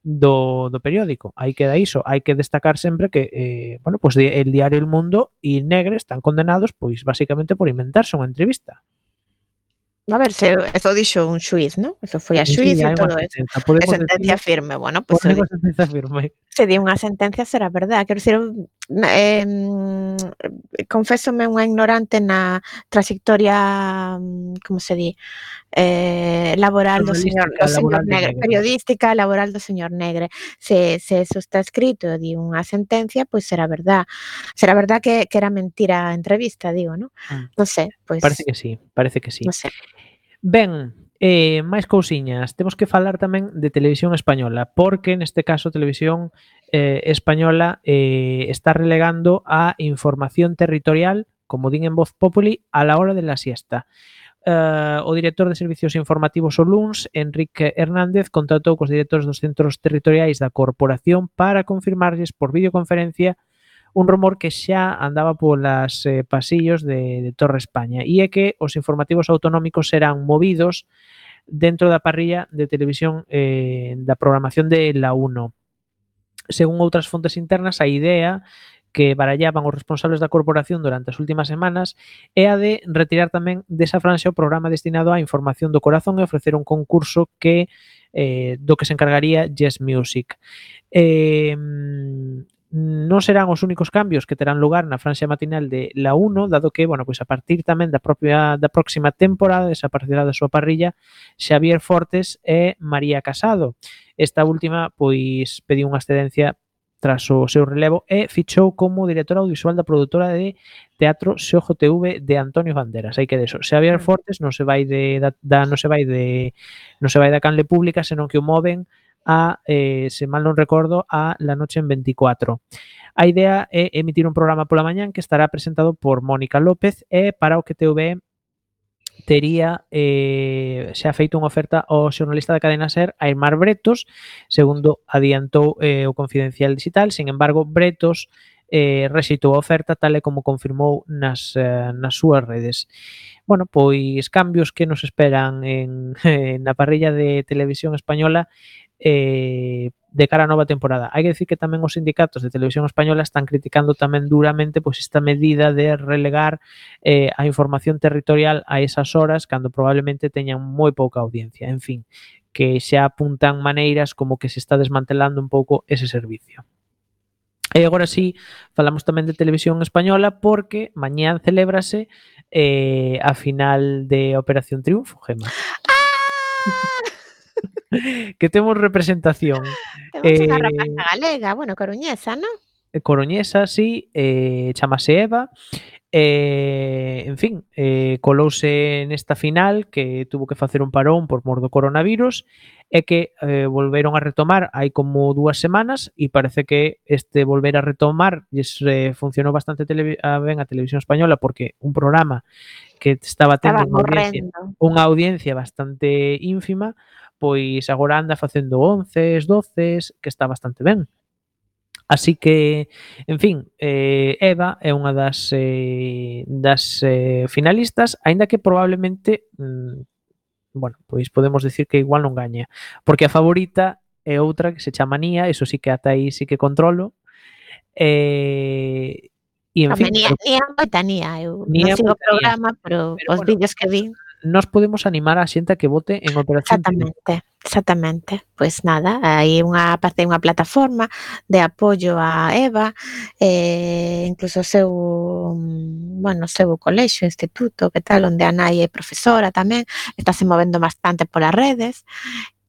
do, do periódico. Aí queda iso. Hai que destacar sempre que, eh, bueno, pues el diario El Mundo e Negre están condenados, pois, basicamente por inventarse unha entrevista. A ver, se, eso dixo un xuiz, non? Eso foi a xuiz sí, e todo eso. Podemos sentencia decir, firme, bueno, pues, se, sentencia firme. se di unha sentencia será verdad. Quero dicir, mm, eh, confésome unha ignorante na trayectoria, mm, como se di, eh, laboral do señor, do señor Negre, periodística laboral do señor Negre. Se, se eso está escrito di unha sentencia, pois pues será verdad. Será verdad que, que era mentira a entrevista, digo, non? Ah, mm. non sei. pois... Pues, Parece que sí. Parece que sí. No sé. Ben, eh, máis cousiñas. Temos que falar tamén de televisión española, porque neste caso televisión eh, española eh, está relegando a información territorial, como din en Voz Populi, a la hora de la siesta. Uh, o director de Servicios Informativos o LUNS, Enrique Hernández, contratou cos directores dos centros territoriais da corporación para confirmarlles por videoconferencia un rumor que xa andaba polas eh, pasillos de, de Torre España e é que os informativos autonómicos serán movidos dentro da parrilla de televisión eh, da programación de La 1. Según outras fontes internas, a idea que barallaban os responsables da corporación durante as últimas semanas é a de retirar tamén desa franxa o programa destinado á información do corazón e ofrecer un concurso que eh, do que se encargaría Yes Music. Eh, non serán os únicos cambios que terán lugar na franxa matinal de la 1, dado que, bueno, pois a partir tamén da propia da próxima temporada desaparecerá da súa parrilla Xavier Fortes e María Casado. Esta última, pois, pediu unha excedencia tras o seu relevo e fichou como directora audiovisual da produtora de teatro Xojo TV de Antonio Banderas. Hai que deso. Xavier mm. Fortes non se vai de da, da non se vai de non se vai da canle pública, senón que o moven a, eh, se mal non recordo, a La Noche en 24. A idea é emitir un programa pola mañán que estará presentado por Mónica López e para o que TV tería eh, se ha feito unha oferta ao xornalista da cadena SER Aymar Bretos, segundo adiantou eh, o Confidencial Digital. Sin embargo, Bretos eh, rexeitou a oferta tal e como confirmou nas, eh, nas súas redes. Bueno, pois cambios que nos esperan en, eh, na parrilla de televisión española eh, de cara á nova temporada. Hai que decir que tamén os sindicatos de televisión española están criticando tamén duramente pois esta medida de relegar eh, a información territorial a esas horas cando probablemente teñan moi pouca audiencia. En fin, que xa apuntan maneiras como que se está desmantelando un pouco ese servicio. E agora sí, falamos tamén de televisión española porque mañán celébrase eh, a final de Operación Triunfo, Gema. ¡Ah! que temos representación. Temos unha rapaza galega, bueno, coruñesa, non? Coroñesa, sí, eh, chamase Eva, eh, en fin, eh, colouse nesta final que tuvo que facer un parón por mor do coronavirus e que eh, volveron a retomar hai como dúas semanas e parece que este volver a retomar lles eh, funcionou bastante a ben a televisión española porque un programa que estaba tendo Estaba unha audiencia, morrendo. unha audiencia bastante ínfima, pois agora anda facendo 11, 12, que está bastante ben. Así que, en fin, eh, Eva é unha das, eh, das eh, finalistas, aínda que probablemente, mm, bueno, pois podemos decir que igual non gaña, porque a favorita é outra que se chama Nia, eso sí que ata aí sí que controlo, eh, E, en Home, fin, nia, pero... nia moita nia, eu nia non sigo o programa, pero, pero os bueno, vídeos que vi nós podemos animar a xente a que vote en Operación Exactamente, exactamente. Pois nada, hai unha parte unha plataforma de apoio a Eva, eh, incluso o seu bueno, o seu colexo, instituto, que tal, onde a nai é profesora tamén, estáse movendo bastante polas redes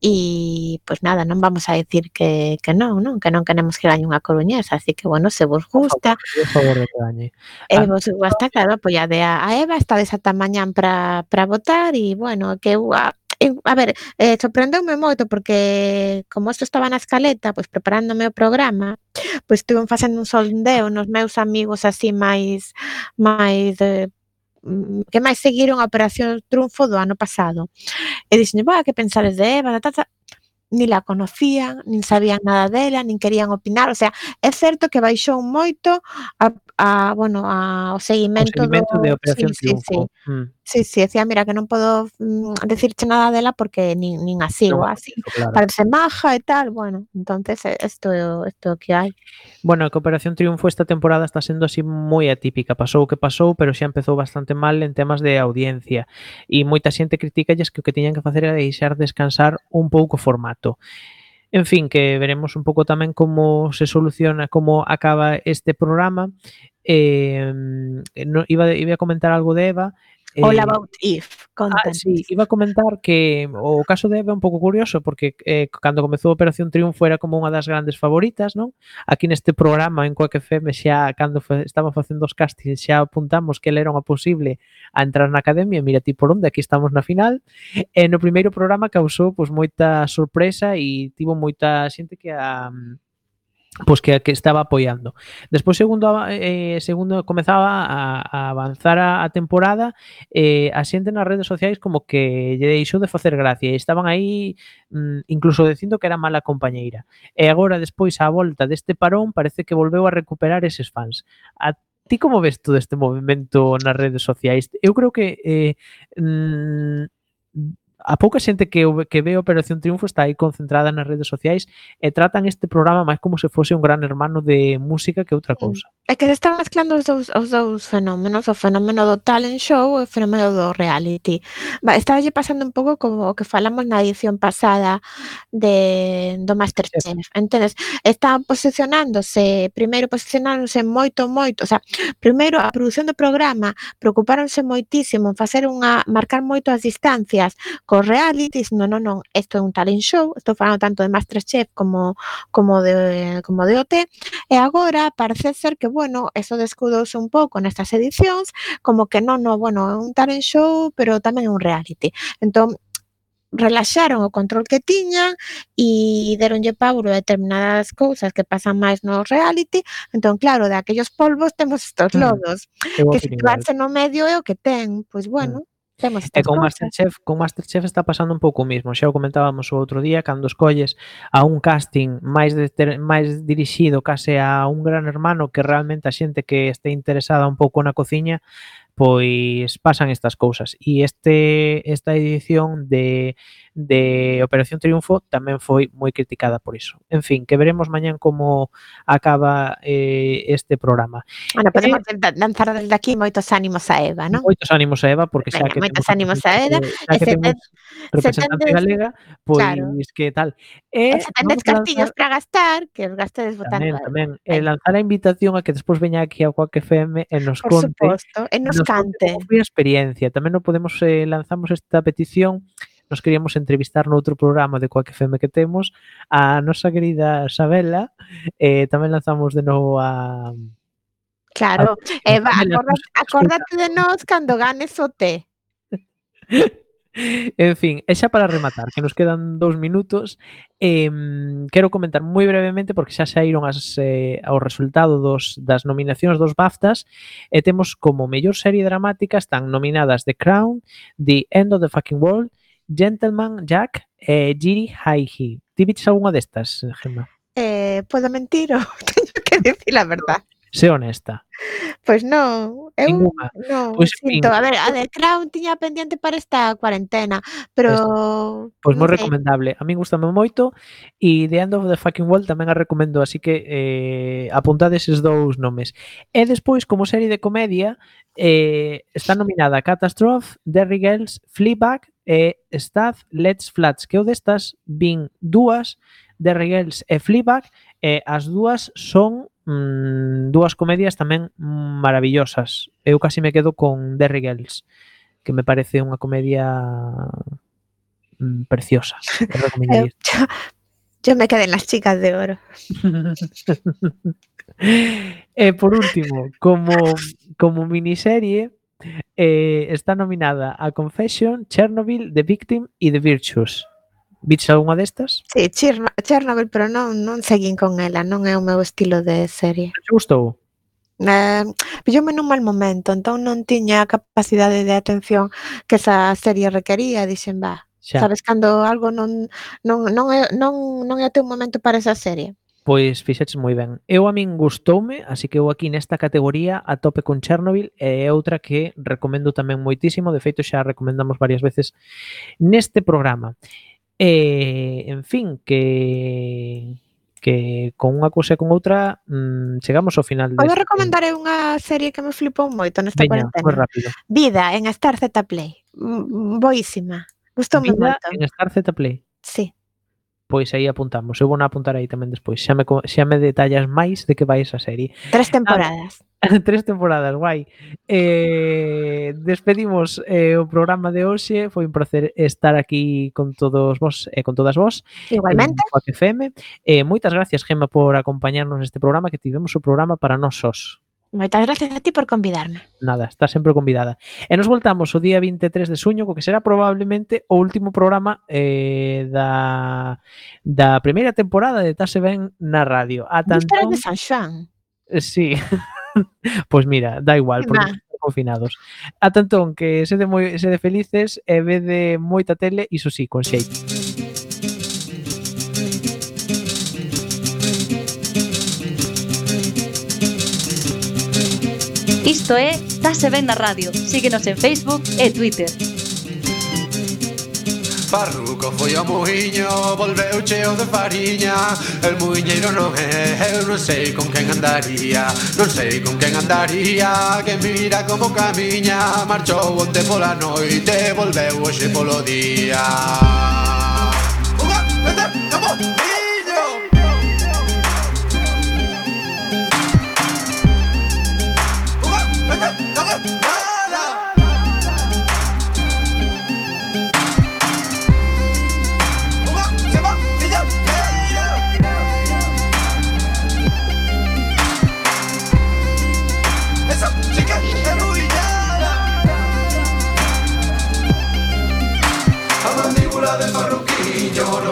E, pois nada, non vamos a decir que, que non, non? Que non queremos que gañe unha coruñesa, así que, bueno, se vos Por gusta, favor, por favor, de que gañe. e Ah, vos gusta, claro, apoiade a, a Eva, está ata mañán para para votar e, bueno, que eu a, eu, a ver, eh, sorprendeume moito porque como isto estaba na escaleta, pois preparándome o programa, pois estuve facendo un sondeo nos meus amigos así máis máis de Mm, que máis seguiron a Operación Triunfo do ano pasado. E dixen, "Boa, que pensades de Eva?" Ta, ta, Ni la conocían, nin sabían nada dela, nin querían opinar, o sea, é certo que baixou moito a a, bueno, a seguimento, o seguimento do... de Operación sí, Triunfo. Sí, sí. Mm. sí, sí, decía, mira, que non podo mm, decirche nada dela porque nin, nin a sigo, no, así, claro. parece maja e tal, bueno, entonces eh, isto isto que hai. Bueno, a Operación Triunfo esta temporada está sendo así moi atípica, pasou o que pasou, pero xa empezou bastante mal en temas de audiencia e moita xente critica que o que tiñan que facer era deixar descansar un pouco o formato. En fin, que veremos un pouco tamén como se soluciona, como acaba este programa. Eh, iba a comentar algo de Eva. Eh, All About If, contanos. Ah, sí, iba a comentar que mm, o caso de Eva é un pouco curioso porque eh, cando comezou Operación Triunfo era como unha das grandes favoritas, non? Aquí neste programa en Coque FM xa cando fa, estaba facendo os castings xa apuntamos que ela era unha posible a entrar na academia, mira ti por onde, aquí estamos na final. E no primeiro programa causou pois moita sorpresa e tivo moita xente que a mm, pois que, que estaba apoiando. Despois segundo eh, eh, segundo comezaba a, a avanzar a, a temporada eh, a xente nas redes sociais como que lle deixou de facer gracia e estaban aí mm, incluso dicindo que era mala compañeira. E agora despois á volta deste parón parece que volveu a recuperar eses fans. A ti como ves todo este movimento nas redes sociais? Eu creo que eh, mm, a pouca xente que, que ve Operación Triunfo está aí concentrada nas redes sociais e tratan este programa máis como se fose un gran hermano de música que outra mm. cousa. É que se están mezclando os dous, os dous fenómenos, o fenómeno do talent show e o fenómeno do reality. Va, estaba pasando un pouco como o que falamos na edición pasada de, do Masterchef. Sí. Entendes? Están posicionándose, primeiro posicionándose moito, moito, o sea, primeiro a produción do programa preocupáronse moitísimo en facer unha, marcar moito as distancias co cos reality dicindo non, non, isto é un talent show, estou falando tanto de Masterchef como como de como de OT e agora parece ser que bueno, eso descudouse un pouco nestas edicións, como que non, non, bueno, é un talent show, pero tamén é un reality. Entón, relaxaron o control que tiñan e deronlle pauro a determinadas cousas que pasan máis no reality, entón claro, de aquellos polvos temos estos lodos, mm, que situarse no medio é o que ten, pois bueno, mm Temos e con Masterchef, con Masterchef está pasando un pouco o mismo. Xa o comentábamos o outro día cando escolles a un casting máis de máis dirixido case a un gran hermano que realmente a xente que este interesada un pouco na cociña pois pasan estas cousas. E este esta edición de, de Operación Triunfo tamén foi moi criticada por iso. En fin, que veremos mañán como acaba eh, este programa. Bueno, podemos eh, lanzar desde aquí moitos ánimos a Eva, non? Moitos ánimos a Eva, porque Venga, xa que moitos ánimos a Eva, xa que temos representante tendes, galega, pois claro. que tal. E, eh, se tendes castillos para gastar, que os gastedes votando. Tamén, tamén. Eh, lanzar a invitación a que despois veña aquí a Coac FM e nos por conte. Suposto. E nos, nos como Foi a experiencia. Tamén non podemos eh, lanzamos esta petición. Nos queríamos entrevistar noutro programa de Coaque FM que temos. A nosa querida Sabela eh, tamén lanzamos de novo a Claro, a, Eva, acórdate, acórdate de nós cando ganes o té. en fin, e xa para rematar, que nos quedan dous minutos, eh, quero comentar moi brevemente, porque xa saíron as, eh, ao resultado dos, das nominacións dos BAFTAs, e temos como mellor serie dramática están nominadas The Crown, The End of the Fucking World, Gentleman Jack e eh, Giri Haihi. Ti viches algunha destas, Gemma? Eh, podo mentir ou teño que dicir a verdad? Sé honesta. Pois non, eu Ninguna. non, pois, sinto, a ver, a de Crown tiña pendiente para esta cuarentena, pero... Pois, pois moi recomendable, a min gustame moito, e The End of the Fucking World tamén a recomendo, así que eh, apuntades eses dous nomes. E despois, como serie de comedia, eh, está nominada Catastrophe, Derry Girls, Fleabag e Staff, Let's Flats, que eu destas vin dúas, Derry Girls e Fleabag, e eh, as dúas son mm, dúas comedias tamén maravillosas. Eu casi me quedo con Derry Girls, que me parece unha comedia mm, preciosa. eu, yo, yo me quedé en las chicas de oro. e por último, como, como miniserie, eh, está nominada a Confession, Chernobyl, The Victim y The Virtues. Viches algunha destas? Sí, Chernobyl, pero non, non seguín con ela, non é o meu estilo de serie. Te gustou? Eh, pillóme nun mal momento, entón non tiña a capacidade de atención que esa serie requería, dixen, va, xa. sabes cando algo non non non é non non é o teu momento para esa serie. Pois fixetes moi ben. Eu a min gustoume, así que eu aquí nesta categoría a tope con Chernobyl é outra que recomendo tamén moitísimo, de feito xa a recomendamos varias veces neste programa. E, en fin, que que con unha cousa e con outra mmm, chegamos ao final. Podo recomendar unha serie que me flipou moito nesta Veña, cuarentena. Moi rápido. Vida en Star Z Play. Boísima. Gustou Vida moito. en Star Z Play. Sí pois aí apuntamos. Eu vou apuntar aí tamén despois. Xa me, xa me detallas máis de que vai esa serie. Tres ah, temporadas. Tres temporadas, guai. Eh, despedimos eh, o programa de hoxe. Foi un placer estar aquí con todos vos e eh, con todas vos. Igualmente. Eh, FM. Eh, moitas gracias, Gema, por acompañarnos neste programa, que tivemos o programa para nós sós. Moitas gracias a ti por convidarme. Nada, está sempre convidada. E nos voltamos o día 23 de suño, co que será probablemente o último programa eh, da, da primeira temporada de Tase Ben na radio. Ata entón... de San Xoan. Eh, sí. pois pues mira, da igual, porque nah. confinados. Ata entón, que sede, moi, sede felices e vede moita tele, iso sí, con xeito. Isto é Tase Ben na Radio. Síguenos en Facebook e Twitter. Farruco foi ao muiño, volveu cheo de fariña El muiñeiro non é, eu non sei con quen andaría Non sei con quen andaría, que mira como camiña Marchou onte pola noite, volveu hoxe polo día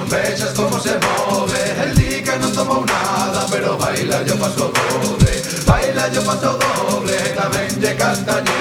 con cómo se mueve. El dica no tomó nada, pero baila yo paso doble. Baila yo paso doble, la mente castañera.